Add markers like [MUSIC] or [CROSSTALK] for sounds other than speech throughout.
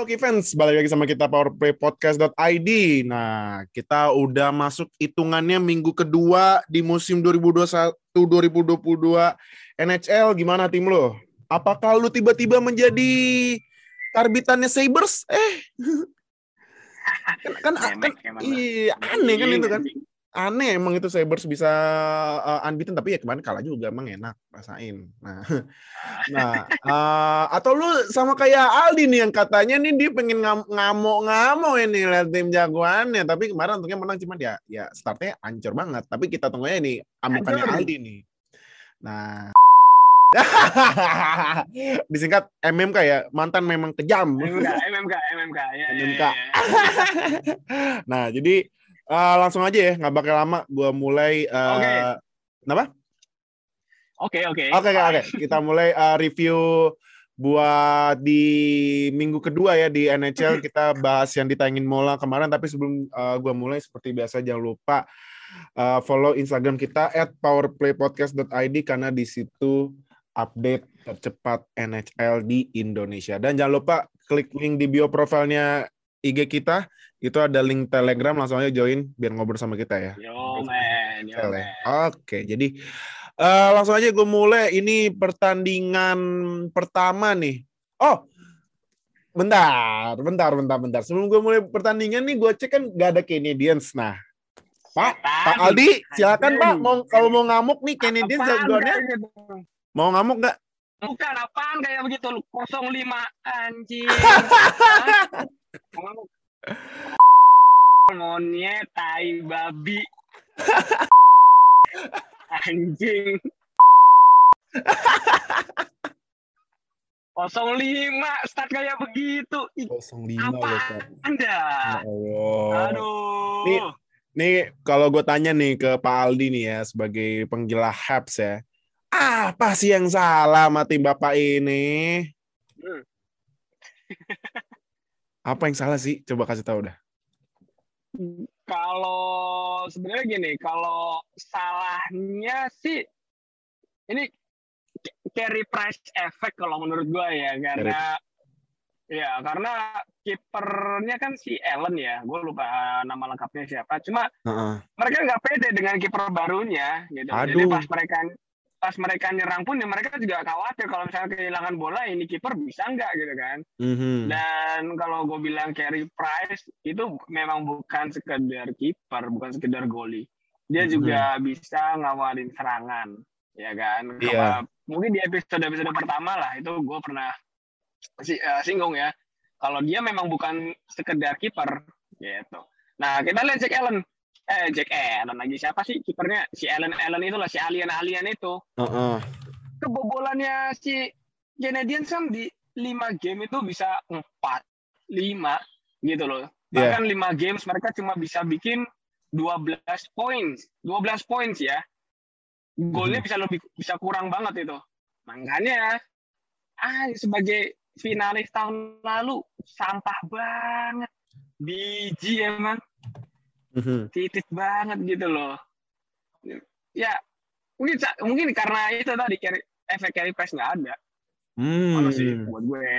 Oke fans, balik lagi sama kita powerplaypodcast.id. Nah, kita udah masuk hitungannya minggu kedua di musim 2021-2022 NHL. Gimana tim lo? Apakah lu tiba-tiba menjadi karbitannya Sabers? Eh, [LAUGHS] kan, kan, kan iya, aneh kan itu kan aneh emang itu Sabers bisa uh, unbeaten tapi ya kemarin kalah juga emang enak rasain. Nah, [LAUGHS] nah uh, atau lu sama kayak Aldi nih yang katanya nih dia pengen ngam ngamuk-ngamuk ini lihat tim jagoannya tapi kemarin untungnya menang cuman ya ya startnya ancur banget. Tapi kita tunggu aja nih amukannya Aldi nih. Nah, [LAUGHS] disingkat MMK ya mantan memang kejam. MMK, MMK, MMK, ya, MMK. Ya, ya. [LAUGHS] nah jadi Uh, langsung aja ya, nggak bakal lama. Gua mulai. Uh, Oke. Okay. Kenapa? Oke okay, oke. Okay. Oke okay, oke. Okay. Kita mulai uh, review buat di minggu kedua ya di NHL kita bahas yang ditayangin Mola kemarin. Tapi sebelum uh, gua mulai seperti biasa jangan lupa uh, follow Instagram kita at powerplaypodcast.id karena di situ update tercepat NHL di Indonesia. Dan jangan lupa klik link di bio profilnya IG kita itu ada link Telegram langsung aja join biar ngobrol sama kita ya. Yo man, yo man. Oke, jadi uh, langsung aja gue mulai. Ini pertandingan pertama nih. Oh, bentar, bentar, bentar, bentar. Sebelum gue mulai pertandingan nih, gue cek kan gak ada Canadians. Nah, Pak, Pak Aldi, silakan Pak. Mau kalau mau ngamuk nih Canadians jagoannya. Mau ngamuk nggak? Bukan apaan kayak begitu 05 anjing. [LAUGHS] Monyet, tai babi. Anjing. 05 start kayak begitu. 05 Apa Anda? Ya Allah. Aduh. Nih, nih kalau gue tanya nih ke Pak Aldi nih ya sebagai penggila Habs ya. Apa sih yang salah sama tim Bapak ini? Hmm. [LAUGHS] Apa yang salah sih? Coba kasih tahu dah. Kalau sebenarnya gini, kalau salahnya sih ini carry price effect kalau menurut gue ya karena carry. ya karena kipernya kan si Allen ya, gue lupa nama lengkapnya siapa. Cuma uh -uh. mereka nggak pede dengan kiper barunya gitu. Aduh. Jadi pas mereka pas mereka nyerang pun ya mereka juga khawatir kalau misalnya kehilangan bola ini kiper bisa nggak gitu kan mm-hmm. dan kalau gue bilang carry price itu memang bukan sekedar kiper bukan sekedar goli dia mm-hmm. juga bisa ngawalin serangan ya kan yeah. mungkin di episode episode pertama lah itu gue pernah si, uh, singgung ya kalau dia memang bukan sekedar kiper gitu nah kita lihat Jack Allen eh Jack Allen lagi siapa sih kipernya si Allen Allen itu lah si alien alien itu uh -uh. kebobolannya si Canadian kan di lima game itu bisa empat lima gitu loh iya. bahkan lima yeah. games mereka cuma bisa bikin 12 points 12 points ya golnya -hmm. bisa lebih bisa kurang banget itu makanya ah sebagai finalis tahun lalu sampah banget biji emang mm-hmm. titit banget gitu loh ya mungkin mungkin karena itu tadi carry, efek carry press nggak ada hmm. sih buat gue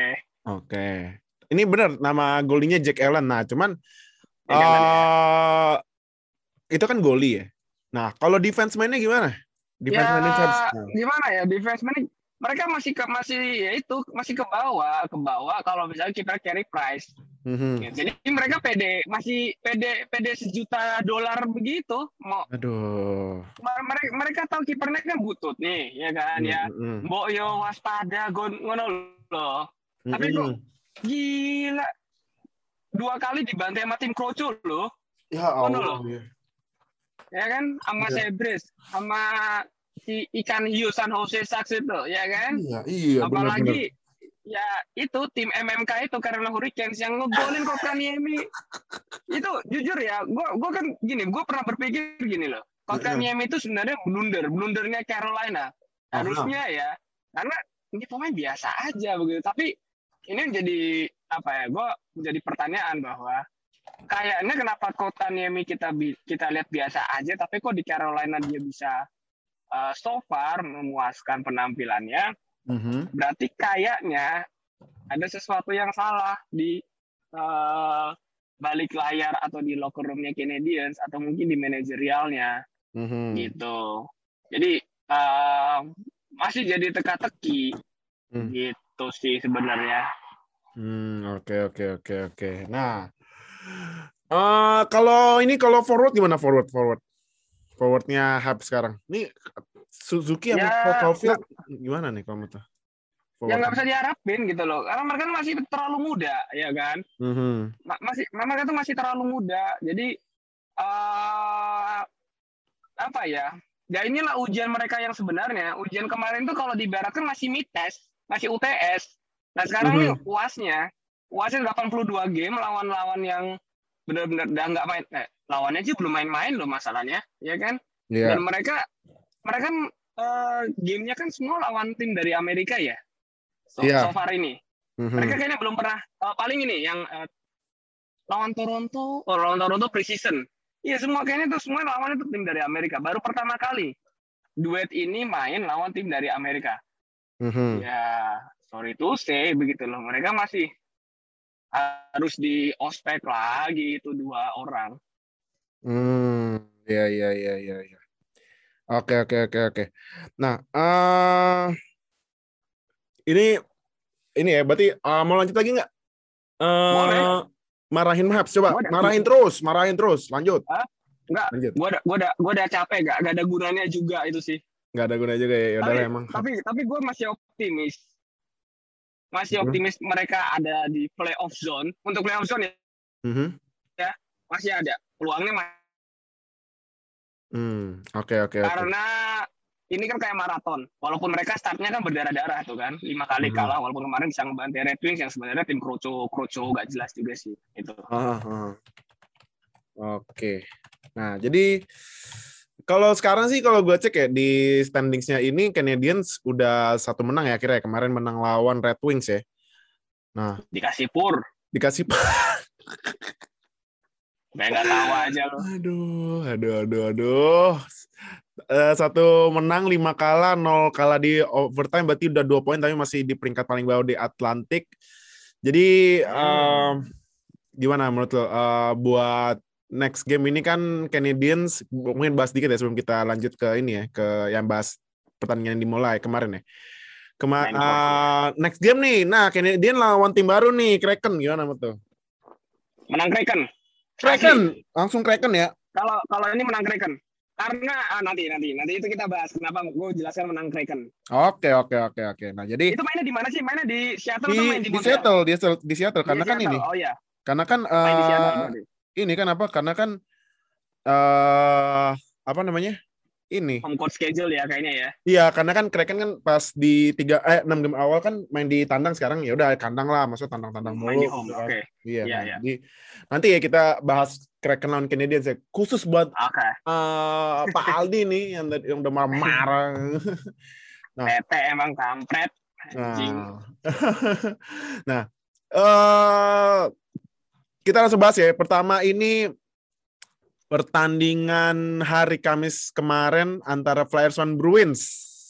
oke okay. ini benar nama golinya Jack Allen nah cuman uh, ya. itu kan goli ya nah kalau defense mainnya gimana defense ya, nah. gimana ya defense mainnya mereka masih ke masih ya itu masih ke bawah ke bawah kalau misalnya kita carry price Mm-hmm. Ya, jadi mereka pede masih pede pede sejuta dolar begitu mau. Aduh. Mereka mereka tahu kipernya kan butut nih ya kan mm-hmm. ya. Mbok yo waspada ngono loh. Mm-hmm. Tapi kok gila dua kali dibantai sama tim Kroco loh. Ya Allah. Loh. Ya. ya kan sama ya. Sebres sama si ikan hiu San Jose Sharks itu ya kan. Iya iya. Apalagi bener, bener ya itu tim MMK itu karena Hurricanes yang ngegolin Kotkaniemi itu jujur ya gue gue kan gini gue pernah berpikir gini loh. Kotkaniemi itu sebenarnya blunder blundernya Carolina. Harusnya ya karena ini pemain biasa aja begitu. Tapi ini menjadi apa ya gue menjadi pertanyaan bahwa kayaknya kenapa Kotkaniemi kita kita lihat biasa aja tapi kok di Carolina dia bisa uh, so far memuaskan penampilannya Mm-hmm. Berarti kayaknya ada sesuatu yang salah di uh, balik layar atau di locker roomnya Canadiens atau mungkin di manajerialnya mm-hmm. gitu. Jadi uh, masih jadi teka-teki mm. gitu sih sebenarnya. Hmm, oke oke oke oke. Nah, uh, kalau ini kalau forward gimana forward forward? Forwardnya Hub sekarang. Ini Suzuki ya, sama Caulfield gimana nih kalau menurut yang nggak bisa diharapin gitu loh. Karena mereka masih terlalu muda ya kan? Mm-hmm. masih mereka tuh masih terlalu muda. Jadi uh, apa ya? Ya inilah ujian mereka yang sebenarnya. Ujian kemarin tuh kalau dibaratkan masih mites masih UTS nah sekarang mm-hmm. nih uasnya uasnya 82 game lawan-lawan yang benar-benar udah nggak main eh, lawannya sih belum main-main loh masalahnya ya kan yeah. dan mereka mereka kan uh, gamenya kan semua lawan tim dari Amerika ya so, yeah. so far ini. Mm-hmm. Mereka kayaknya belum pernah uh, paling ini yang uh, lawan Toronto, oh, lawan Toronto preseason. Iya semua kayaknya itu semua lawan itu tim dari Amerika. Baru pertama kali duet ini main lawan tim dari Amerika. Mm-hmm. Ya sorry to say begitu loh. Mereka masih harus di ospek lagi itu dua orang. Hmm, ya ya ya ya ya. Oke oke oke oke. Nah, uh, ini ini ya berarti uh, mau lanjut lagi nggak? Uh, Marahin Mahaps coba marahin terus, marahin terus, lanjut. Hah? Enggak, lanjut. gua udah gua udah gua udah capek, gak, gak ada gunanya juga itu sih. Gak ada gunanya juga ya, ya tapi, emang. Tapi tapi gue masih optimis. Masih hmm. optimis mereka ada di playoff zone. Untuk playoff zone ya, mm -hmm. Masih ada peluangnya. Masih... Hmm, oke okay, oke. Okay, Karena okay ini kan kayak maraton. Walaupun mereka startnya kan berdarah-darah tuh kan, lima kali hmm. kalah. Walaupun kemarin bisa ngebantai Red Wings yang sebenarnya tim kroco kroco gak jelas juga sih itu. Uh, uh. Oke. Nah jadi kalau sekarang sih kalau gue cek ya di standingsnya ini Canadiens udah satu menang ya akhirnya kemarin menang lawan Red Wings ya. Nah dikasih pur. Dikasih pur. [LAUGHS] Kayak nggak tahu aja loh. Aduh, aduh, aduh, aduh. Uh, satu menang lima kalah nol kalah di overtime. Berarti udah dua poin tapi masih di peringkat paling bawah di Atlantik. Jadi uh, gimana menurut lo? Uh, buat next game ini kan Canadiens mungkin bahas dikit ya sebelum kita lanjut ke ini ya ke yang bahas pertandingan yang dimulai kemarin ya. Kema uh, next game nih. Nah Canadiens lawan tim baru nih Kraken. Gimana menurut lo? Menang Kraken Kraken langsung Kraken ya kalau kalau ini menang Kraken karena ah, nanti nanti nanti itu kita bahas kenapa gue jelaskan menang Kraken. Oke oke oke oke. Nah jadi itu mainnya di mana sih? Mainnya di Seattle di, main di, di Seattle, di Seattle, di Seattle karena di kan Seattle. ini. Oh iya. Karena kan uh, ini kan apa? Karena kan uh, apa namanya? Ini home court schedule ya kayaknya ya. Iya, karena kan Kraken kan pas di tiga eh enam game awal kan main di tandang sekarang ya udah kandang lah, maksud tandang-tandang mulu. Main di home, oke. Okay. Iya. iya, iya. Jadi nanti ya kita bahas Kraken lawan Canadiens ya khusus buat okay. uh, eh, Pak [LAUGHS] Aldi nih yang yang udah marah-marah. [LAUGHS] nah, Tete emang kampret. Nah, [LAUGHS] nah uh, kita langsung bahas ya. Pertama ini pertandingan hari Kamis kemarin antara Flyers dan Bruins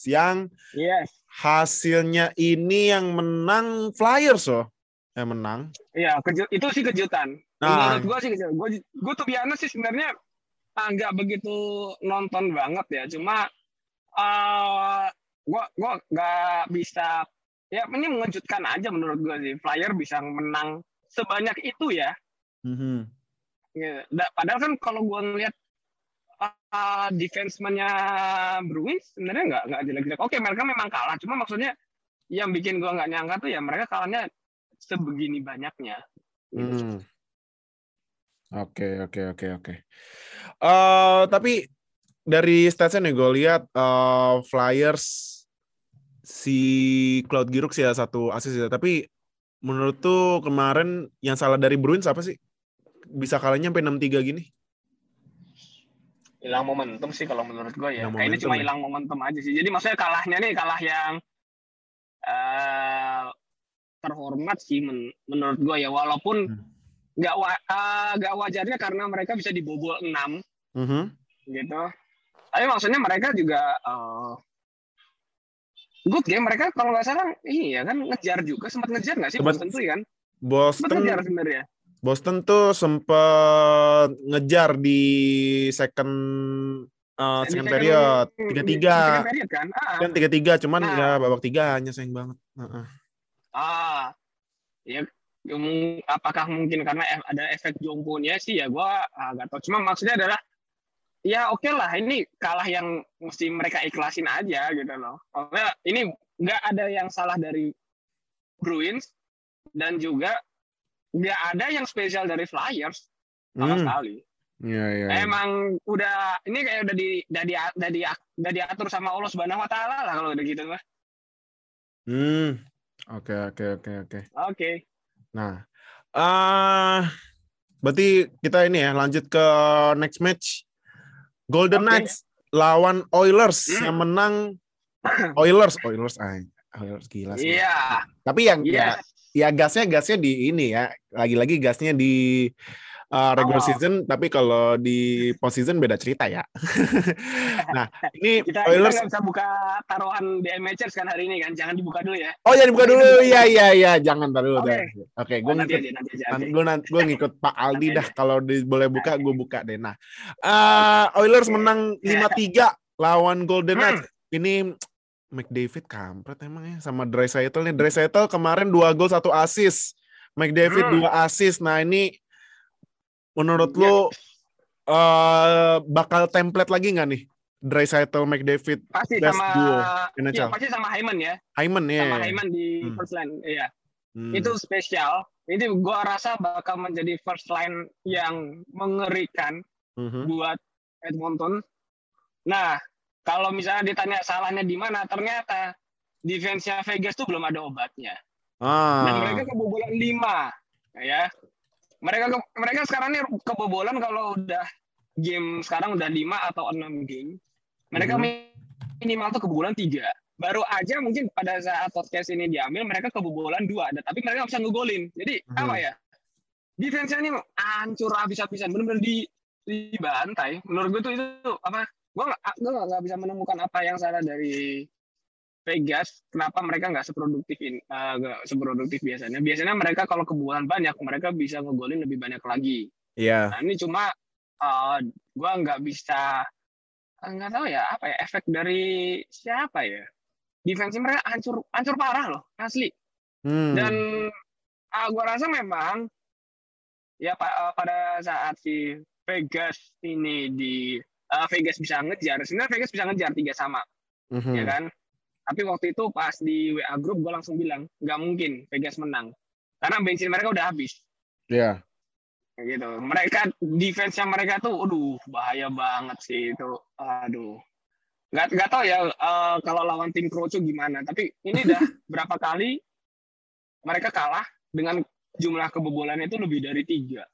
yang yes. hasilnya ini yang menang Flyers loh. Yang menang. Iya, itu sih kejutan. Nah. Menurut gue sih kejutan. Gue gue tuh biasa sih sebenarnya nggak begitu nonton banget ya. Cuma uh, gue gue nggak bisa ya ini mengejutkan aja menurut gue sih. Flyer bisa menang sebanyak itu ya. Mm -hmm Ya, padahal kan kalau gue ngeliat uh, defense-nya Bruins sebenarnya nggak nggak jelek-jelek. Oke, mereka memang kalah. Cuma maksudnya yang bikin gue nggak nyangka tuh ya mereka kalahnya sebegini banyaknya. Gitu. Hmm. Oke, oke, oke, oke. Eh, tapi dari statsnya nih gue lihat uh, Flyers si Cloud Giroux ya satu asis ya. Tapi menurut tuh kemarin yang salah dari Bruins apa sih? Bisa kalahnya sampai enam tiga gini? Hilang momentum sih kalau menurut gue ya. Kayaknya cuma ya? hilang ya? momentum aja sih. Jadi maksudnya kalahnya nih kalah yang uh, terhormat sih men menurut gue ya. Walaupun hmm. nggak hmm. wa uh, gak wajarnya karena mereka bisa dibobol enam, mm -hmm. gitu. Tapi maksudnya mereka juga uh, good game mereka kalau nggak salah ini ya kan ngejar juga sempat ngejar nggak sih Boston tuh kan Boston Betul sebenarnya. Boston tuh sempet ngejar di second uh, second second- period di- tiga tiga kan? Ah, kan tiga tiga cuman Nah. ya babak tiga hanya sayang banget Heeh. ah. Ya, ya apakah mungkin karena ada efek jomponya sih ya gua agak tahu. Cuma maksudnya adalah ya oke lah ini kalah yang mesti mereka ikhlasin aja gitu loh. Karena ini nggak ada yang salah dari Bruins dan juga nggak ada yang spesial dari Flyers sama Hmm, sekali. iya iya iya. Emang udah ini kayak udah di udah di udah di udah diatur sama Allah Subhanahu wa taala lah kalau udah gitu mah. Hmm. Oke oke oke oke. Oke. Nah, ah berarti kita ini ya lanjut ke next match. Golden. Knights lawan Oilers Hmm. yang menang [COUGHS] Oilers, Oilers, ay, Oilers gila sih. Iya. Tapi yang ya, Yes. Ya gasnya gasnya di ini ya, lagi-lagi gasnya di uh, regular Awal. season, tapi kalau di post season beda cerita ya. [LAUGHS] nah, ini Kita kita Oilers nggak bisa buka taruhan di MHS kan hari ini kan. Jangan dibuka dulu ya. Oh ya dibuka dulu. Iya iya iya, jangan tar dulu. Oke. Oke, gue nanti ngikut aja nanti aja. Nanti oke. gue nanti gue ngikut Pak [LAUGHS] Aldi dah kalau boleh buka gue buka deh. Nah, eh, Oilers menang 5-3 lawan Golden Hmm. Knights. Ini McDavid kampret emang ya sama Draisaitl nih. Draisaitl kemarin 2 gol 1 assist. McDavid Hmm. 2 assist. Nah, ini menurut Ya. lu eh bakal template lagi nggak nih? Draisaitl McDavid Pasti best sama duo NHL. pasti sama Hyman ya. Hyman ya. Sama Hyman di Hmm. first line. Iya. Hmm. Itu spesial. Ini gua rasa bakal menjadi first line yang mengerikan Mhm. buat Edmonton. Nah, kalau misalnya ditanya salahnya di mana, ternyata defense-nya Vegas tuh belum ada obatnya. Dan Ah. mereka kebobolan 5, ya. Mereka ke- mereka sekarang ini kebobolan kalau udah game sekarang udah 5 atau 6 game. Mereka Mhm. minimal tuh kebobolan 3. Baru aja mungkin pada saat podcast ini diambil mereka kebobolan 2, ada tapi mereka bisa ngegolin. Jadi Mhm. apa ya? Defense-nya ini hancur habis-habisan, benar-benar di dibantai. Menurut gue tuh itu apa? Gue nggak gue nggak nggak bisa menemukan apa yang salah dari Vegas. Kenapa mereka nggak seproduktif in, eh, nggak seproduktif biasanya? Biasanya mereka kalau kebobolan banyak, mereka bisa ngegolin lebih banyak lagi. Iya. Nah ini cuma uh, gue nggak bisa eh, nggak tahu ya apa ya efek dari siapa ya? Defense mereka hancur hancur parah loh asli. Hmm. Dan uh, gue rasa memang ya pa- uh, pada saat si Vegas ini di uh, Vegas bisa ngejar, sebenarnya Vegas bisa ngejar tiga sama, Mhm. ya kan? Tapi waktu itu pas di WA grup gue langsung bilang nggak mungkin Vegas menang karena bensin mereka udah habis. Iya. Kayak gitu. Mereka defense-nya mereka tuh, aduh bahaya banget sih itu. Aduh. Nggak nggak tahu ya eh, kalau lawan tim Kroco gimana. Tapi ini udah [LAUGHS] berapa kali mereka kalah dengan jumlah kebobolannya itu lebih dari tiga,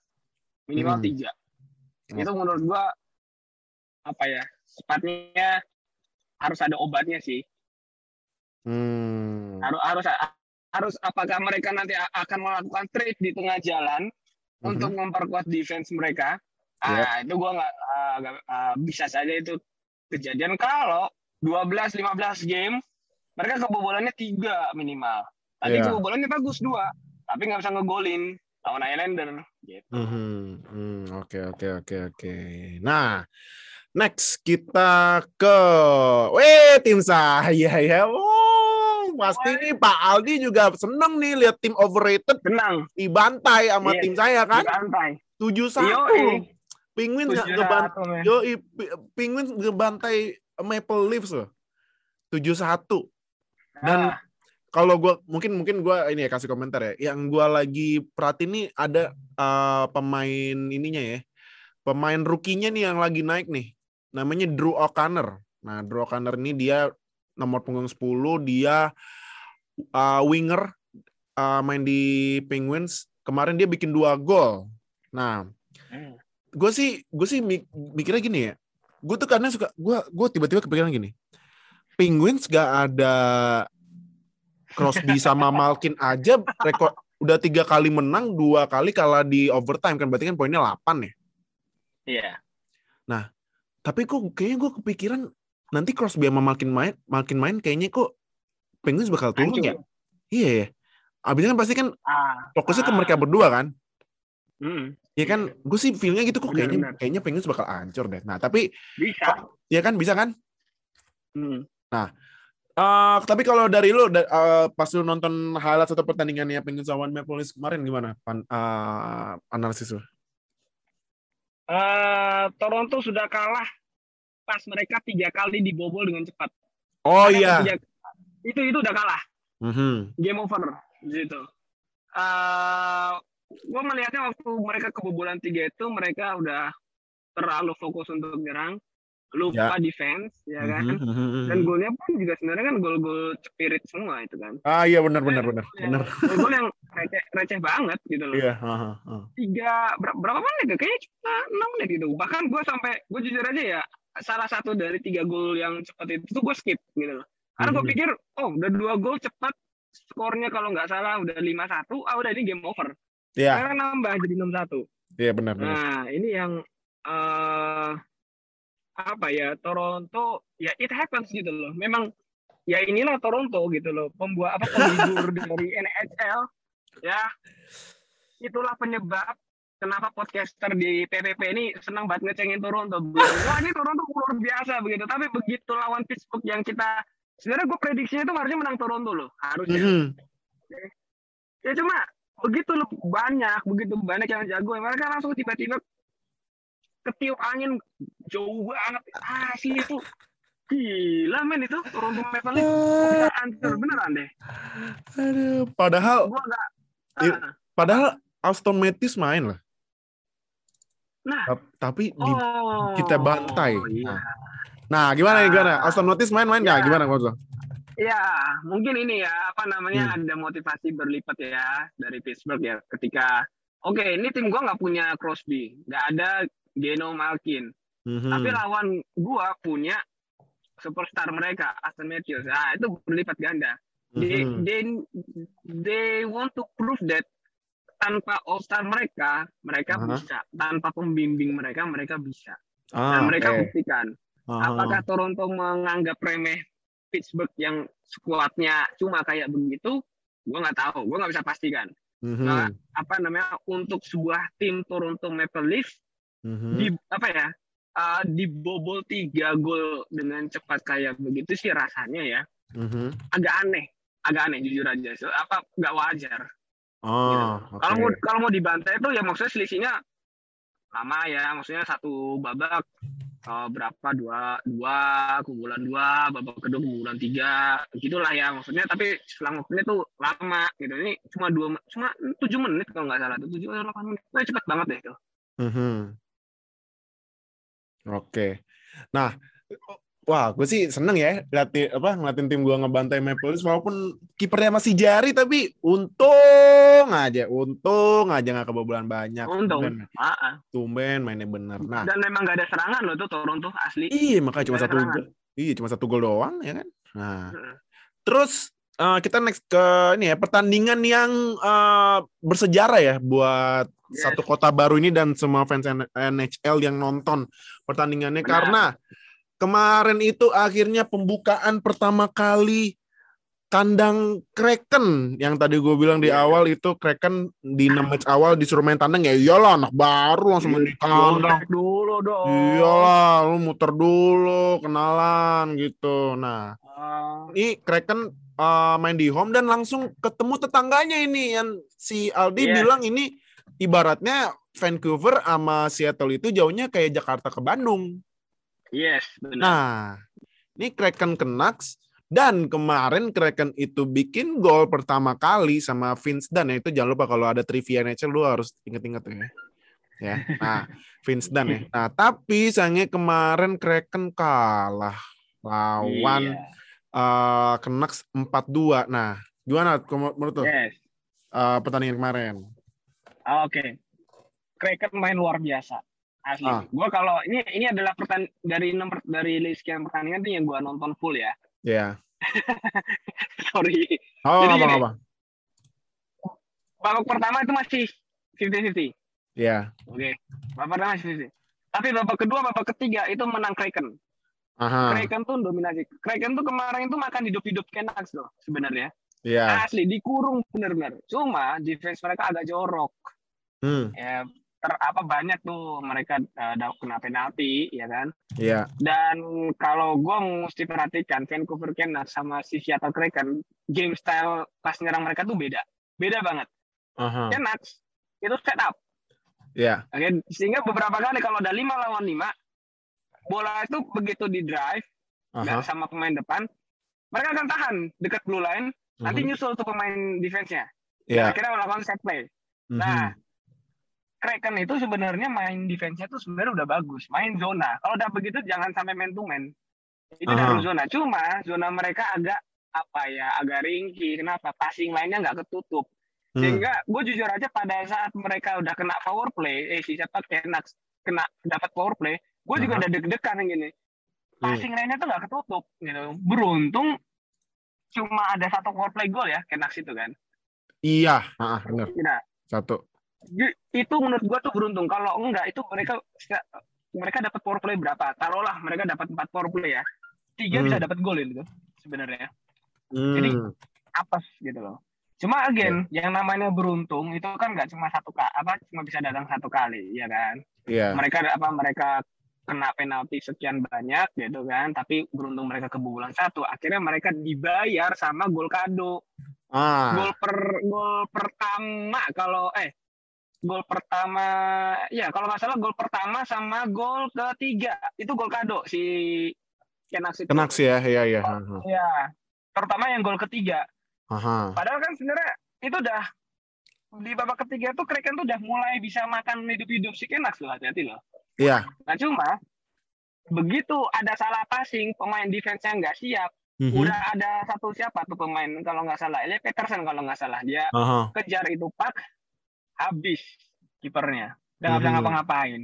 minimal Hmm. tiga. Itu menurut gua apa ya? Sepatnya harus ada obatnya sih. Hmm. Harus harus harus apakah mereka nanti akan melakukan trade di tengah jalan Mhm. untuk memperkuat defense mereka. Yep. Ah, itu gua nggak nggak- ah, bisa saja itu kejadian kalau 12 15 game mereka kebobolannya tiga minimal. Tapi Iya. kebobolannya bagus dua, tapi nggak bisa ngegolin lawan Islander gitu. Mhm. Hmm, Oke oke oke oke. Nah, next kita ke, weh tim saya ya. Oh, pasti nih Pak Aldi juga seneng nih lihat tim overrated Tenang, dibantai sama Iya. tim saya kan. di santai. Tujuh satu. Tujuh ngebantai. Yo, Penguins ngebantai Maple Leafs loh. Tujuh satu. Dan Ah, kalau gua mungkin mungkin gua ini ya kasih komentar ya. Yang gua lagi perhatiin nih ada uh, pemain ininya ya. Pemain rukinya nih yang lagi naik nih. Namanya Drew O'Connor. Nah, Drew O'Connor ini dia nomor punggung 10, dia uh, winger uh, main di Penguins. Kemarin dia bikin dua gol. Nah, hmm. gue sih gue sih mik- mikirnya gini ya gue tuh karena suka gue gue tiba-tiba kepikiran gini Penguins gak ada Crosby sama Malkin aja rekor udah tiga kali menang dua kali kalah di overtime kan berarti kan poinnya 8 ya Iya. Tapi kok kayaknya gue kepikiran nanti Crosby sama Malkin main Malkin main kayaknya kok Penguins bakal turun Hancur. ya iya ya abisnya kan pasti kan Ah, fokusnya ke ah. mereka berdua kan. Mm, Ya kan, gue sih feelnya gitu kok kayaknya benar. kayaknya Penguins bakal hancur deh. Nah tapi bisa. ya kan bisa kan? Mm. Eh, tapi kalau dari lu eh, pas lu nonton highlight satu pertandingannya Penguins lawan Maple Leafs kemarin gimana? Pan, eh, analisis lu? Eh, Toronto sudah kalah pas mereka tiga kali dibobol dengan cepat. Oh iya. tiga- itu itu udah kalah. Mhm. game over gitu. Eh, gue melihatnya waktu mereka kebobolan tiga itu mereka udah terlalu fokus untuk nyerang, lupa defense, ya kan. Mhm, mhm, mhm. Dan golnya pun juga sebenarnya kan gol-gol spirit semua itu kan. Ah iya benar benar benar benar. Gol-gol yang receh, receh banget gitu loh. Iya. aha, aha. Tiga ber- berapa menit ya? Kayaknya cuma enam menit gitu. Bahkan gue sampai gue jujur aja ya salah satu dari tiga gol yang cepat itu tuh gue skip gitu loh. Karena gue Mhm. pikir, oh udah dua gol cepat, skornya kalau nggak salah udah 5-1, ah udah ini game over. Iya Sekarang nambah jadi 6-1. iya benar benar. Nah, ini yang eh apa ya, Toronto, ya it happens gitu loh. Memang ya inilah Toronto gitu loh, pembuat apa penghibur [LAUGHS] dari NHL ya. Itulah penyebab kenapa podcaster di PPP ini senang banget ngecengin Toronto. Begitu. Wah ini Toronto luar biasa begitu. Tapi begitu lawan Pittsburgh yang kita sebenarnya gue prediksinya itu harusnya menang Toronto loh, harusnya. Mhm. Ya cuma begitu loh banyak, begitu banyak yang jago, mereka langsung tiba-tiba ketiup angin jauh banget. Ah sih itu gila men itu Toronto Maple hancur beneran deh. Aduh, padahal Gua agak Ah, padahal Aston Matthews main lah. Nah, Tap- Tapi di, oh, kita bantai. Iya. Nah, nah gimana Ah. gimana? Aston Matthews main-main nggak? Ya. Gimana lo? Ya, mungkin ini ya apa namanya Hmm. ada motivasi berlipat ya dari Pittsburgh ya ketika oke ini tim gua nggak punya Crosby, nggak ada Geno Malkin, Mhm. tapi lawan gua punya superstar mereka Aston Matthews. Nah, itu berlipat ganda. They, Mhm. they they want to prove that tanpa all star mereka mereka Aha. bisa, tanpa pembimbing mereka mereka bisa. Ah, Dan mereka oke. buktikan. Aha. Apakah Toronto menganggap remeh Pittsburgh yang skuadnya cuma kayak begitu? Gue nggak tahu, gue nggak bisa pastikan. Mhm. Nah, apa namanya untuk sebuah tim Toronto Maple Leafs Mhm. di apa ya uh, dibobol tiga gol dengan cepat kayak begitu sih rasanya ya Mhm. agak aneh, agak aneh jujur aja. Apa nggak wajar? Oh, oke. Kalau mau kalau mau dibantai itu ya maksudnya selisihnya lama ya, maksudnya satu babak eh, berapa dua dua keunggulan dua babak kedua keunggulan tiga gitulah ya maksudnya tapi selang waktunya tuh lama gitu ini cuma dua cuma tujuh menit kalau nggak salah tujuh atau delapan menit Wah, cepet banget deh itu Mhm. Oke. Nah, wah, gue sih seneng ya latih apa ngeliatin tim gue ngebantai Maple Leafs walaupun kipernya masih jari tapi untung aja, untung aja nggak kebobolan banyak. untung Tumben, tumben mainnya bener. Nah, dan memang nggak ada serangan loh tuh Toronto asli iya makanya cuma satu gol. Iya, cuma satu gol doang ya kan. Nah, Heeh. terus eh, kita next ke ini ya pertandingan yang eh, bersejarah ya buat Yes. satu kota baru ini dan semua fans NHL yang nonton pertandingannya Benar. karena kemarin itu akhirnya pembukaan pertama kali kandang Kraken yang tadi gue bilang di Iya. awal itu Kraken di 6 match awal disuruh main tandang ya iyalah anak baru langsung main di kandang Kontak dulu dong iyalah lu muter dulu kenalan gitu nah Ah, ini Kraken uh, main di home dan langsung ketemu tetangganya ini yang si Aldi Yes. bilang ini ibaratnya Vancouver sama Seattle itu jauhnya kayak Jakarta ke Bandung. Yes benar Nah, ini Kraken Canucks dan kemarin Kraken itu bikin gol pertama kali sama Vince Dunn ya itu jangan lupa kalau ada trivia NHL lu harus inget-inget ya. Ya. Nah, [LAUGHS] Vince Dunn ya. Nah, tapi sayangnya kemarin Kraken kalah lawan Iya. eh Canucks 4-2. Nah, gimana menurut lo yes eh, pertandingan kemarin? Ah, Oke. Kraken main luar biasa. Asli. Ah. Gua kalau ini ini adalah pertan dari nomor dari list sekian pertandingan tuh yang gua nonton full ya. Ya. [LAUGHS] Sorry. Oh, Jadi apa apa? Babak pertama itu masih 50-50. Ya. Oke. Babak pertama masih 50 Tapi babak kedua, babak ketiga itu menang Kraken. Aha. Kraken tuh dominasi. Kraken tuh kemarin itu makan hidup-hidup Canucks loh sebenarnya. Iya. Asli dikurung bener-bener. Cuma defense mereka agak jorok. Hmm. Ya ter apa banyak tuh mereka uh, kena penalti ya kan. Iya. Dan kalau gue mesti perhatikan Vancouver Canucks sama si Seattle Kraken game style pas nyerang mereka tuh beda. Beda banget. Aha. Canucks itu set up. Iya. Oke, sehingga beberapa kali kalau ada lima lawan lima, bola itu begitu di drive Aha. sama pemain depan, mereka akan tahan dekat blue line, nanti Mhm. nyusul tuh pemain defense-nya. Iya. Akhirnya melakukan set play. Mhm. Nah, Kraken itu sebenarnya main defense-nya tuh sebenarnya udah bagus, main zona. Kalau udah begitu jangan sampai man to man. Itu Aha. dari zona. Cuma zona mereka agak apa ya, agak ringkih. Kenapa? Passing lainnya nggak ketutup. Hmm. Sehingga gue jujur aja pada saat mereka udah kena power play, eh si siapa Canucks kena dapat power play, gue juga Aha. udah deg-degan gini. Hmm. Passing lainnya tuh nggak ketutup gitu. Beruntung cuma ada satu power play goal ya Canucks itu kan. Iya, ah, benar. Nah, Satu. Itu menurut gua tuh beruntung. Kalau enggak itu mereka mereka dapat power play berapa? Taruhlah mereka dapat empat power play ya. Tiga Hmm. bisa dapat gol itu sebenarnya. Hmm. Jadi, Apes gitu loh. Cuma again, yang namanya beruntung itu kan nggak cuma satu kali, apa cuma bisa datang satu kali, ya kan? Iya. Mereka apa mereka kena penalti sekian banyak gitu kan, tapi beruntung mereka kebobolan satu, akhirnya mereka dibayar sama gol kado. Ah. gol per gol pertama kalau eh gol pertama ya kalau nggak salah gol pertama sama gol ketiga itu gol kado si Canucks itu. Kenak sih ya, iya. Aha. Ya, terutama yang gol ketiga. Aha. Padahal kan sebenarnya itu udah di babak ketiga tuh Kraken tuh udah mulai bisa makan hidup-hidup si Canucks loh hati-hati loh. Iya. Nah cuma begitu ada salah passing pemain defense-nya nggak siap, Mhm. udah ada satu siapa tuh pemain kalau nggak salah, Elia Peterson kalau nggak salah dia Aha. kejar itu pak habis kipernya nggak bisa Mhm. ngapa-ngapain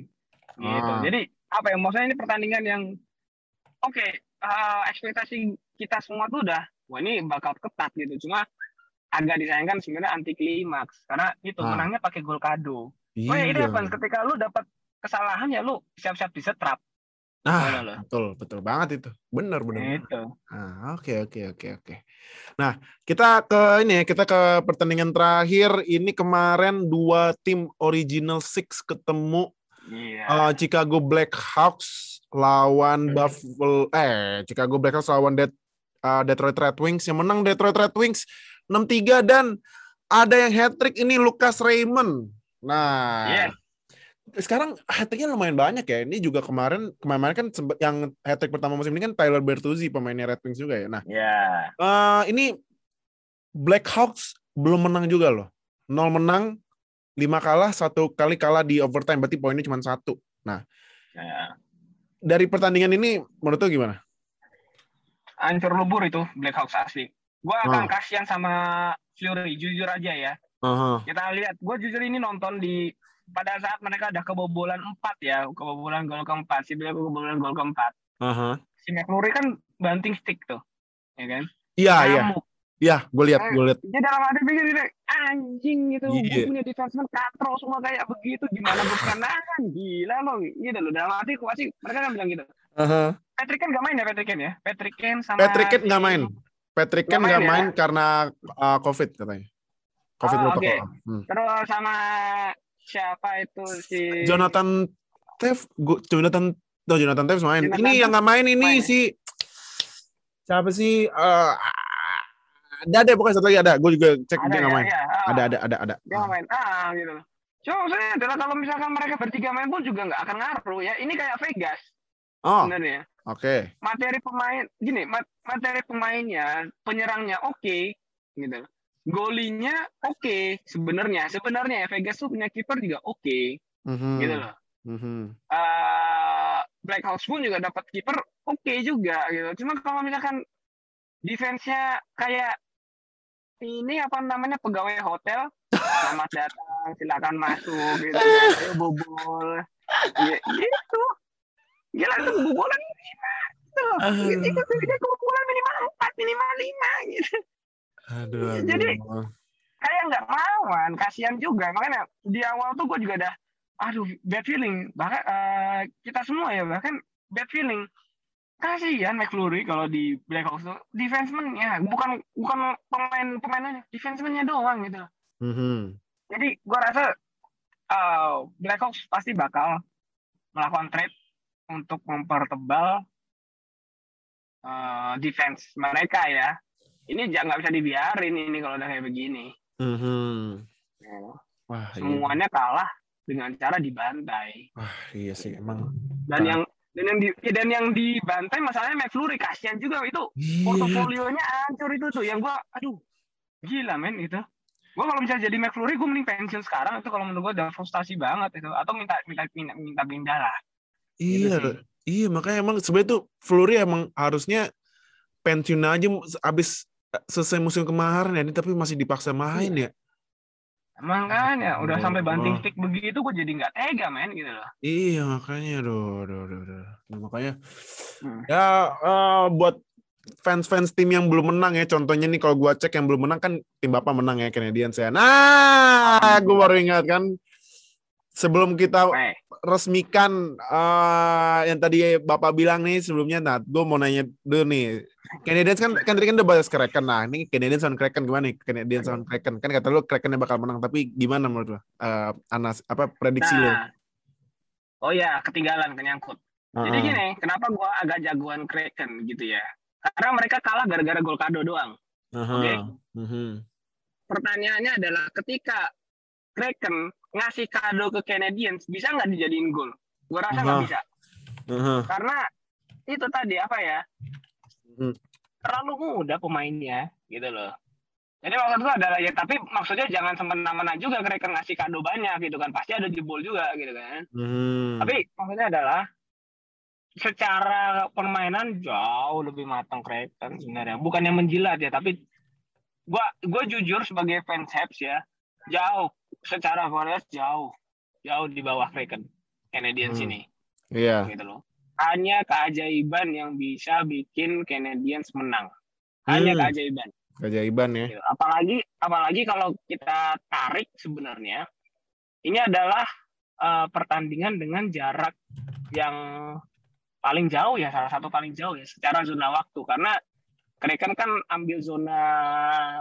gitu Ah. jadi apa ya maksudnya ini pertandingan yang oke eh, ekspektasi kita semua tuh udah wah ini bakal ketat gitu cuma agak disayangkan sebenarnya anti klimaks karena itu Ah. menangnya pakai gol kado oh ya ini Iya. apa ketika lu dapat kesalahan ya lu siap-siap disetrap Ah, lo? betul, betul banget itu. Benar, benar. itu Ah, oke, oke, oke, oke. Nah, kita ke ini ya, kita ke pertandingan terakhir. Ini kemarin dua tim original six ketemu iya eh, Chicago Blackhawks lawan Buffalo eh Chicago Blackhawks lawan Det- eh, Detroit Red Wings yang menang Detroit Red Wings 6-3 dan ada yang hat trick ini Lucas Raymond. Nah, Yes. Sekarang hat tricknya lumayan banyak ya. Ini juga kemarin kemarin kan sempet yang hat trick pertama musim ini kan Tyler Bertuzzi pemainnya Red Wings juga ya. Nah, ya eh, ini Blackhawks belum menang juga loh. Nol menang, lima kalah, satu kali kalah di overtime. Berarti poinnya cuma satu. ya. Dari pertandingan ini, menurut lu gimana? hancur lebur itu Blackhawks asli gua akan Ah. kasihan sama Fury jujur aja ya Aha. kita lihat gue jujur ini nonton di pada saat mereka ada kebobolan empat ya kebobolan gol keempat si Blake kebobolan gol keempat Aha. si McFlurry kan banting stick tuh ya kan Iya, iya. Iya, gue lihat, gue lihat. dia dalam hati pikir gini, anjing gitu Iya. gue punya defenseman katro semua kayak begitu gimana gue nahan gila lo gitu loh dalam hati gue pasti mereka kan bilang gitu Aha. Patrick Kane nggak main ya Patrick Kane ya Patrick Kane sama Patrick Kane nggak si- main. Patrick Kane nggak main ya? main karena uh, COVID katanya. COVID Oh, oke. Hmm. terus sama siapa itu si Jonathan Tev, Jonathan, no, Jonathan Tev main. Jonathan ini yang nggak main ini main ya? si siapa sih? Eh, ada ada pokoknya satu lagi ada. Gue juga cek ada dia nggak ya, main. ya, ah. Ada ada ada ada. dia nggak main ah gitu loh cuma maksudnya adalah kalau misalkan mereka bertiga main pun juga nggak akan ngaruh ya ini kayak Vegas Oh, sebenarnya oke. materi pemain gini mat- materi pemainnya penyerangnya oke gitu golinya oke sebenarnya. Sebenarnya ya Vegas tuh punya kiper juga oke. Mhm. gitu loh. Mhm. Eh, Black Hawks pun juga dapat kiper oke juga gitu. Cuma kalau misalkan defense-nya kayak ini apa namanya pegawai hotel [LAUGHS] selamat datang silakan masuk gitu. [LAUGHS] Ayo bobol. Ya, gitu gila itu bobolan lima gitu. Itu itu kebobolan minimal empat minimal lima gitu Aduh, aduh. Jadi- kayak nggak melawan kasihan juga makanya di awal tuh gue juga udah aduh bad feeling bahkan eh, kita semua ya bahkan bad feeling kasihan McFlurry kalau di Blackhawks tuh defenseman-nya bukan bukan pemain pemainnya defenseman-nya doang gitu. Mhm. Jadi gua rasa uh, Blackhawks pasti bakal melakukan trade untuk mempertebal uh, defense mereka ya. Ini jangan nggak bisa dibiarin ini kalau udah kayak begini. Mhm. Ya. Wah, iya. Semuanya kalah dengan cara dibantai. Wah, iya sih emang. Dan Ah. yang dan yang di ya, dan yang dibantai masalahnya McFlurry kasihan juga itu Iya. portofolionya hancur itu tuh yang gua aduh gila men itu gua kalau misalnya jadi McFlurry gua mending pensiun sekarang itu kalau menurut gua udah frustasi banget itu atau minta minta minta, minta pindah lah Gitu Iya, sih. iya makanya emang sebenarnya tuh Flurry emang harusnya pensiun aja abis selesai musim kemarin ya, ini tapi masih dipaksa main ya. makanya udah sampai banting Oh. stick begitu gua jadi nggak tega men gitu loh Iya makanya, aduh, aduh, aduh, aduh. Nah, makanya Hmm. ya eh, buat fans-fans tim yang belum menang ya, contohnya nih kalau gua cek yang belum menang kan tim bapak menang ya Canadiens ya. Nah, gua baru ingat kan sebelum kita resmikan eh, yang tadi bapak bilang nih sebelumnya, nah gue mau nanya dulu nih. Canadiens kan kan tadi kan udah bahas Kraken nah ini Canadiens on Kraken gimana nih Canadiens on Kraken kan kata lu Krakennya bakal menang tapi gimana menurut lu Eh, Anas apa prediksi lu? nah oh ya ketinggalan kenyangkut jadi Heeh. gini kenapa gua agak jagoan Kraken gitu ya karena mereka kalah gara-gara gol kado doang Aha. Oke. Mhm. pertanyaannya adalah ketika Kraken ngasih kado ke Canadiens bisa nggak dijadiin gol? Gue rasa nggak Aha. bisa Aha. karena itu tadi apa ya Mhm. terlalu muda pemainnya gitu loh. Jadi maksud gue adalah ya tapi maksudnya jangan semena-mena juga Kraken ngasih kado banyak gitu kan pasti ada jebol juga gitu kan. Mhm. Tapi maksudnya adalah secara permainan jauh lebih matang Kraken sebenarnya. Bukan yang menjilat ya, tapi gua gua jujur sebagai fans Habs ya, jauh secara kualitas jauh jauh di bawah Kraken Canadiens Hmm. ini Iya. gitu loh. Hanya keajaiban yang bisa bikin Canadiens menang. Hanya Hmm. keajaiban. Keajaiban ya. Gitu. Apalagi apalagi kalau kita tarik sebenarnya ini adalah eh, pertandingan dengan jarak yang paling jauh ya salah satu paling jauh ya secara zona waktu karena Kraken kan ambil zona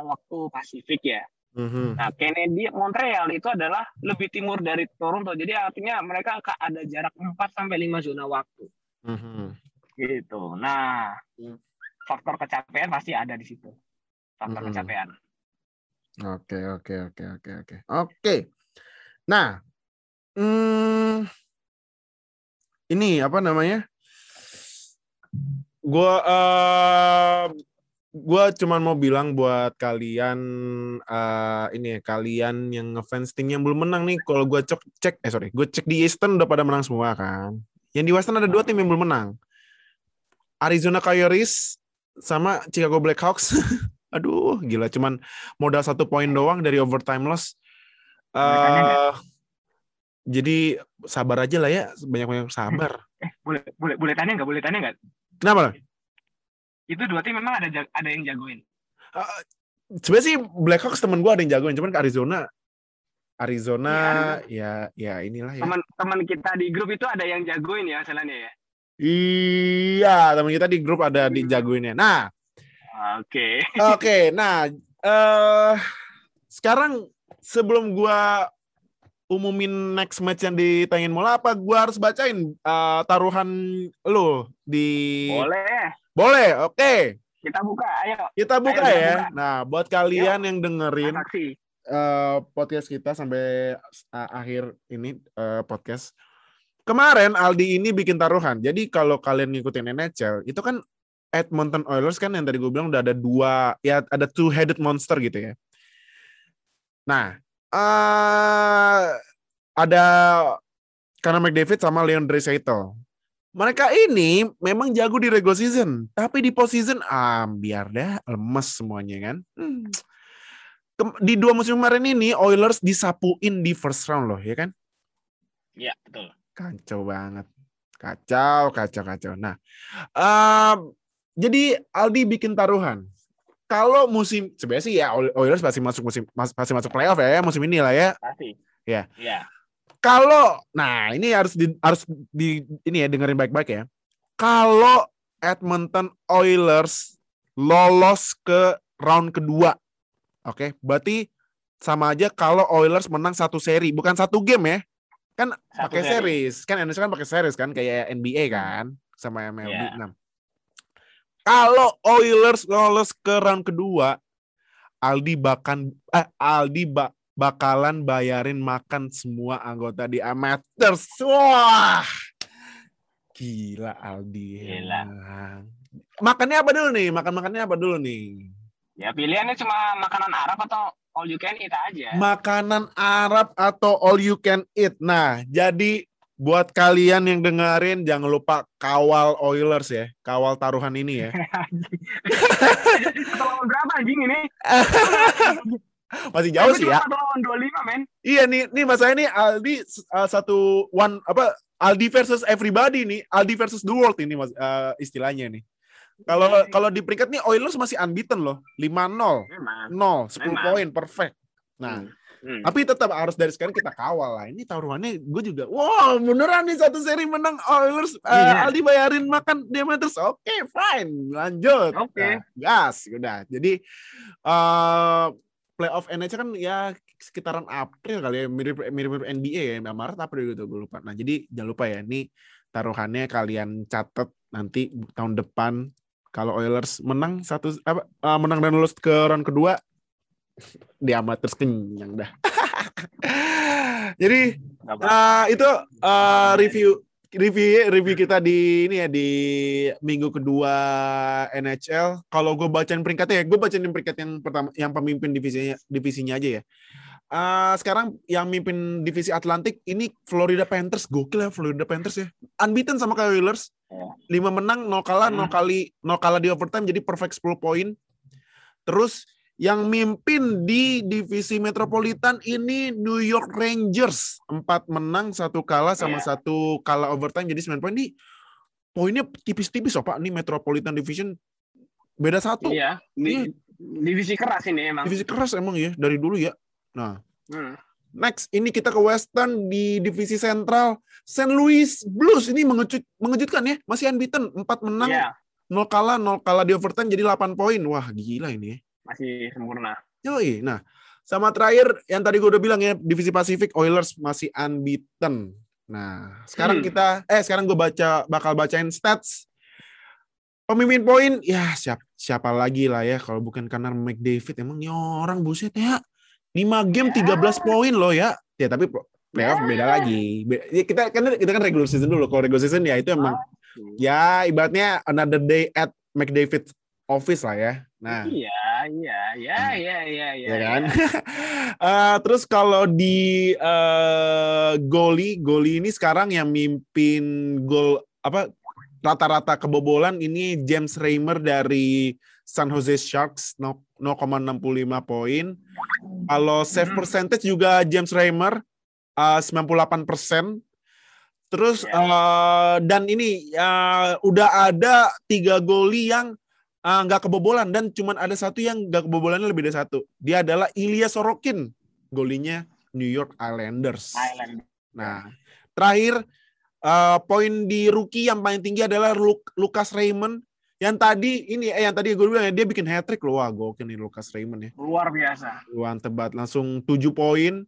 waktu Pasifik ya. Mhm. Nah, Kennedy Montreal itu adalah lebih timur dari Toronto. Jadi artinya mereka akan ada jarak 4 sampai 5 zona waktu Mhm. gitu. Nah, faktor kecapean pasti ada di situ. Faktor Hmm. kecapean. Oke, oke, oke, oke, oke. Oke. Nah, hmm, ini apa namanya? Gua eh gua cuman mau bilang buat kalian eh ini ya, kalian yang ngefans tim yang belum menang nih, kalau gua cek cek eh sorry, gue cek di Eastern udah pada menang semua kan. Yang di Western ada dua tim yang belum menang. Arizona Coyotes sama Chicago Blackhawks. [LAUGHS] Aduh, gila cuman modal satu poin doang dari overtime loss. Eh jadi sabar aja lah ya, banyak-banyak sabar. Eh, boleh boleh boleh tanya nggak? Boleh tanya nggak? Kenapa? Itu dua tim memang ada ada yang jagoin. Eh, Sebenarnya sih Blackhawks temen gue ada yang jagoin, cuman ke Arizona, Arizona ya ya inilah ya. Teman-teman kita di grup itu ada yang jagoin ya masalahnya ya. Iya, teman kita di grup ada di jagoinnya. Nah, Oke. [LAUGHS] Oke, nah eh sekarang sebelum gua umumin next match yang ditayangin mola apa gua harus bacain eh, taruhan lu di Boleh. Boleh, oke. Kita buka. Ayo. Kita buka Ayo, kita ya. buka. Nah, buat kalian yang dengerin eh, podcast kita sampai eh, akhir ini eh, podcast. Kemarin Aldi ini bikin taruhan. Jadi kalau kalian ngikutin NHL, itu kan Edmonton Oilers kan yang tadi gue bilang udah ada dua, ya ada two headed monster gitu ya. Nah, eh ada Conor McDavid sama Leon Draisaitl. Mereka ini memang jago di regular season, tapi di postseason ah biar dah lemes semuanya kan. Hmm. Di dua musim kemarin ini Oilers disapuin di first round loh, ya kan? Iya, betul. Kacau banget. Kacau, kacau, kacau. Nah, em, jadi Aldi bikin taruhan. Kalau musim sebenarnya sih ya Oilers pasti masuk musim pasti masuk playoff ya musim ini lah ya. Pasti. Ya. Iya. Kalau nah ini harus di, harus di ini ya dengerin baik-baik ya. Kalau Edmonton Oilers lolos ke round kedua. Oke, berarti sama aja kalau Oilers menang satu seri, bukan satu game ya. Kan pakai seri. series. Kan NHL kan pakai series kan kayak NBA kan sama MLB. Iya. Nah, kalau Oilers lolos ke round kedua, Aldi bahkan eh, Aldi ba- bakalan bayarin makan semua anggota di amateurs. Wah. Gila Aldi. Gila. Makannya apa dulu nih? Makan-makannya apa dulu nih? Ya pilihannya cuma makanan Arab atau all you can eat aja. Makanan Arab atau all you can eat. Nah, jadi buat kalian yang dengerin jangan lupa kawal Oilers ya, kawal taruhan ini ya. [LAUGHS] Berapa anjing ini? [LAUGHS] Masih jauh sih ya. Satu lawan 25 men. Iya nih, nih masalahnya nih Aldi uh, satu one apa Aldi versus everybody nih, Aldi versus the world ini mas, uh, istilahnya nih. Kalau kalau di peringkat nih Oilers masih unbeaten loh, 5-0, Memang. 0, 10 Memang. poin perfect. Nah, Hmm. tapi tetap harus dari sekarang kita kawal lah. Ini taruhannya gue juga, wow beneran nih satu seri menang Oilers, uh, Iya. Aldi bayarin makan Demeters, oke fine, lanjut. Oke. Nah, gas, udah. Jadi uh, playoff NHL kan ya sekitaran April kali ya, mirip mirip NBA ya, Maret April gitu gue lupa. Nah jadi jangan lupa ya, ini taruhannya kalian catat nanti tahun depan kalau Oilers menang satu apa uh, menang dan lulus ke round kedua di amateurs kenyang dah. [LAUGHS] Jadi uh, itu uh, review review review kita di ini ya di minggu kedua NHL. Kalau gue bacain peringkatnya ya, gue bacain peringkat yang pertama yang pemimpin divisinya divisinya aja ya. Uh, sekarang yang mimpin divisi Atlantik ini Florida Panthers gokil ya Florida Panthers ya unbeaten sama kayak Oilers Ya. 5 menang 0 kalah 0 Hmm. kali 0 kalah di overtime jadi perfect 10 poin terus yang mimpin di divisi Metropolitan ini New York Rangers 4 menang satu kalah sama Iya. satu kalah overtime jadi 9 poin ini poinnya tipis-tipis loh Pak ini Metropolitan Division beda satu Iya. Di, divisi keras ini emang. divisi keras emang ya dari dulu ya nah Hmm. Next, ini kita ke Western di divisi sentral. St. Louis Blues ini mengejut, mengejutkan ya, masih unbeaten, 4 menang, Iya. 0 kalah, 0 kalah di overtime jadi 8 poin. Wah, gila ini. ya. Masih sempurna. Yoi. Nah, sama terakhir yang tadi gue udah bilang ya, divisi Pasifik Oilers masih unbeaten. Nah, sekarang Hmm. kita eh sekarang gue baca bakal bacain stats. Pemimpin poin ya siapa siapa lagi lah ya kalau bukan karena McDavid emang nih orang buset ya. 5 game Ya. 13 poin loh ya. Ya tapi playoff Ya. beda lagi. Ya, kita kan kita kan regular season dulu. Kalau regular season ya itu emang ya ibaratnya another day at McDavid office lah ya. Nah, Iya, iya, iya, Hmm. iya, iya, iya. ya kan. [LAUGHS] Eh, terus kalau di eh goli, goli ini sekarang yang mimpin gol apa rata-rata kebobolan ini James Reimer dari San Jose Sharks no- 0,65 poin. Kalau save Hmm. percentage juga James Reimer eh, 98%. Terus Ya. eh, dan ini eh, udah ada tiga goli yang eh, nggak kebobolan dan cuman ada satu yang nggak kebobolannya lebih dari satu. Dia adalah Ilya Sorokin, golinya New York Islanders. Island. Nah, terakhir eh, poin di rookie yang paling tinggi adalah Lucas Raymond yang tadi ini eh yang tadi gue bilang ya dia bikin hat trick loh. Wah, gokil nih Lucas Raymond ya. Luar biasa. Luan tebat langsung 7 poin.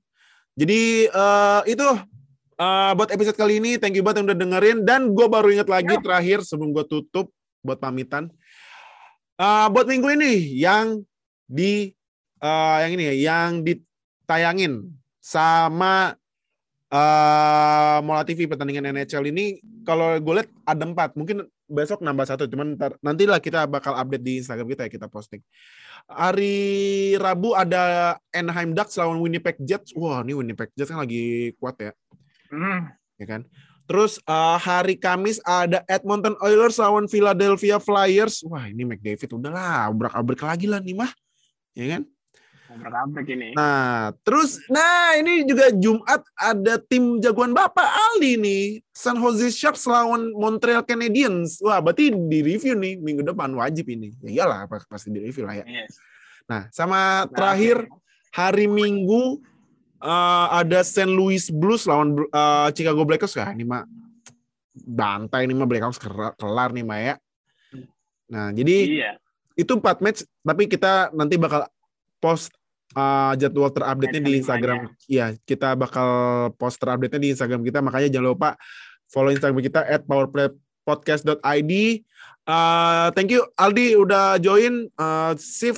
Jadi eh, itu eh, buat episode kali ini thank you banget yang udah dengerin dan gue baru ingat lagi terakhir sebelum gue tutup buat pamitan. Eh, buat minggu ini yang di eh, yang ini ya yang ditayangin sama eh Mola TV pertandingan NHL ini kalau gue lihat ada empat. Mungkin besok nambah satu cuman ntar, nantilah kita bakal update di Instagram kita ya kita posting. Hari Rabu ada Anaheim Ducks lawan Winnipeg Jets. Wah ini Winnipeg Jets kan lagi kuat ya. Hmm. ya kan terus eh, hari Kamis ada Edmonton Oilers lawan Philadelphia Flyers wah ini McDavid udahlah obrak abrik lagi lah nih mah ya kan Obrak-abrik ini. Nah, terus nah ini juga Jumat ada tim jagoan Bapak Aldi nih. San Jose Sharks lawan Montreal Canadiens. Wah, berarti di review nih minggu depan wajib ini. Ya iyalah pas- pasti di review lah ya. Yes. Nah, sama Nah, terakhir hari Minggu eh, ada St. Louis Blues lawan eh, Chicago Blackhawks. Wah, ini mah bantai ini mah Blackhawks kelar, nih mah ya. Nah, jadi Iya. itu empat match, tapi kita nanti bakal post uh, jadwal terupdate-nya di. Instagram. Iya, kita bakal post terupdate-nya di Instagram kita. Makanya jangan lupa follow Instagram kita at powerplaypodcast.id. Uh, thank you Aldi udah join. Uh, Sif,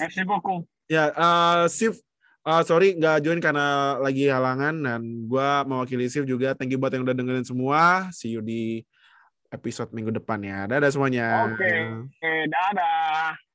ya uh, Sif, uh, sorry nggak join karena lagi halangan dan gua mewakili Sif juga. Thank you buat yang udah dengerin semua. See you di episode minggu depan ya. Dadah semuanya. Oke. Oke, dadah.